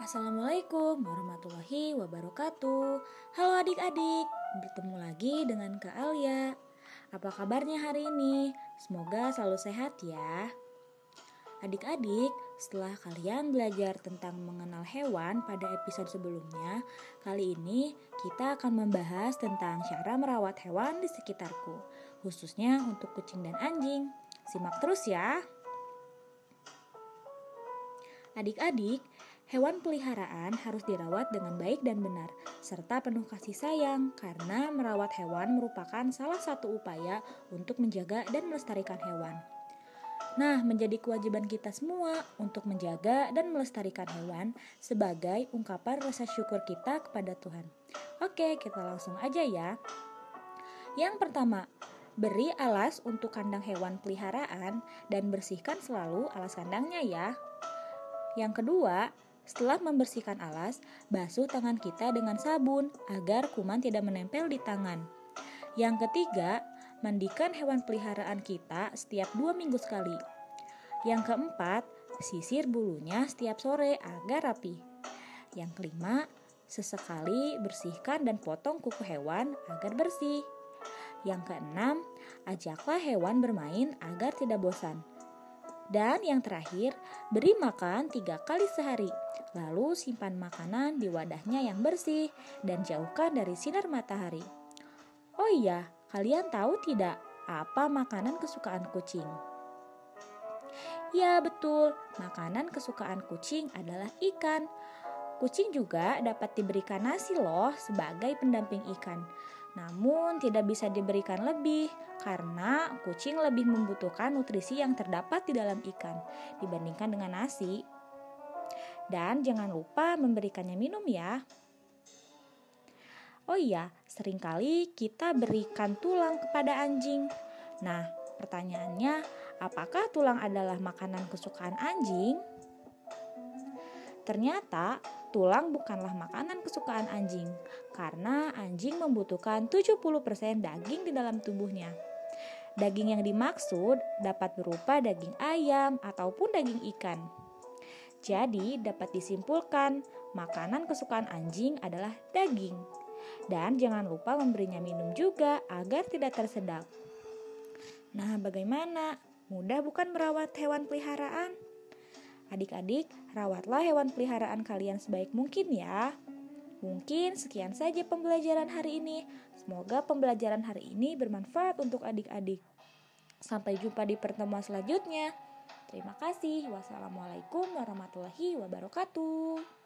Assalamualaikum warahmatullahi wabarakatuh. Halo adik-adik, bertemu lagi dengan Kak Alia. Apa kabarnya hari ini? Semoga selalu sehat ya. Adik-adik, setelah kalian belajar tentang mengenal hewan pada episode sebelumnya Kali ini kita akan membahas tentang cara merawat hewan di sekitarku Khususnya untuk kucing dan anjing. Simak terus ya. Adik-adik, hewan peliharaan harus dirawat dengan baik dan benar, serta penuh kasih sayang, karena merawat hewan merupakan salah satu upaya untuk menjaga dan melestarikan hewan. Nah, menjadi kewajiban kita semua untuk menjaga dan melestarikan hewan sebagai ungkapan rasa syukur kita kepada Tuhan. Oke, kita langsung aja ya. Yang pertama, beri alas untuk kandang hewan peliharaan dan bersihkan selalu alas kandangnya ya. Yang kedua, setelah membersihkan alas, basuh tangan kita dengan sabun agar kuman tidak menempel di tangan. Yang ketiga, mandikan hewan peliharaan kita setiap dua minggu sekali. Yang keempat, sisir bulunya setiap sore agar rapi. Yang kelima, sesekali bersihkan dan potong kuku hewan agar bersih. Yang keenam, ajaklah hewan bermain agar tidak bosan. Dan yang terakhir, beri makan tiga kali sehari. Lalu simpan makanan di wadahnya yang bersih dan jauhkan dari sinar matahari. Oh iya, kalian tahu tidak apa makanan kesukaan kucing? Ya betul, makanan kesukaan kucing adalah ikan. Kucing juga dapat diberikan nasi loh sebagai pendamping ikan. Namun tidak bisa diberikan lebih karena kucing lebih membutuhkan nutrisi yang terdapat di dalam ikan dibandingkan dengan nasi. Dan jangan lupa memberikannya minum ya. Oh iya, sering kali kita berikan tulang kepada anjing. Nah, pertanyaannya, apakah tulang adalah makanan kesukaan anjing? Ternyata tulang bukanlah makanan kesukaan anjing karena anjing membutuhkan 70% daging di dalam tubuhnya. Daging yang dimaksud dapat berupa daging ayam ataupun daging ikan. Jadi dapat disimpulkan makanan kesukaan anjing adalah daging. Dan jangan lupa memberinya minum juga agar tidak tersedak. Nah, bagaimana? Mudah bukan merawat hewan peliharaan? Adik-adik, rawatlah hewan peliharaan kalian sebaik mungkin ya. Mungkin sekian saja pembelajaran hari ini. Semoga pembelajaran hari ini bermanfaat untuk adik-adik. Sampai jumpa di pertemuan selanjutnya. Terima kasih. Wassalamualaikum warahmatullahi wabarakatuh.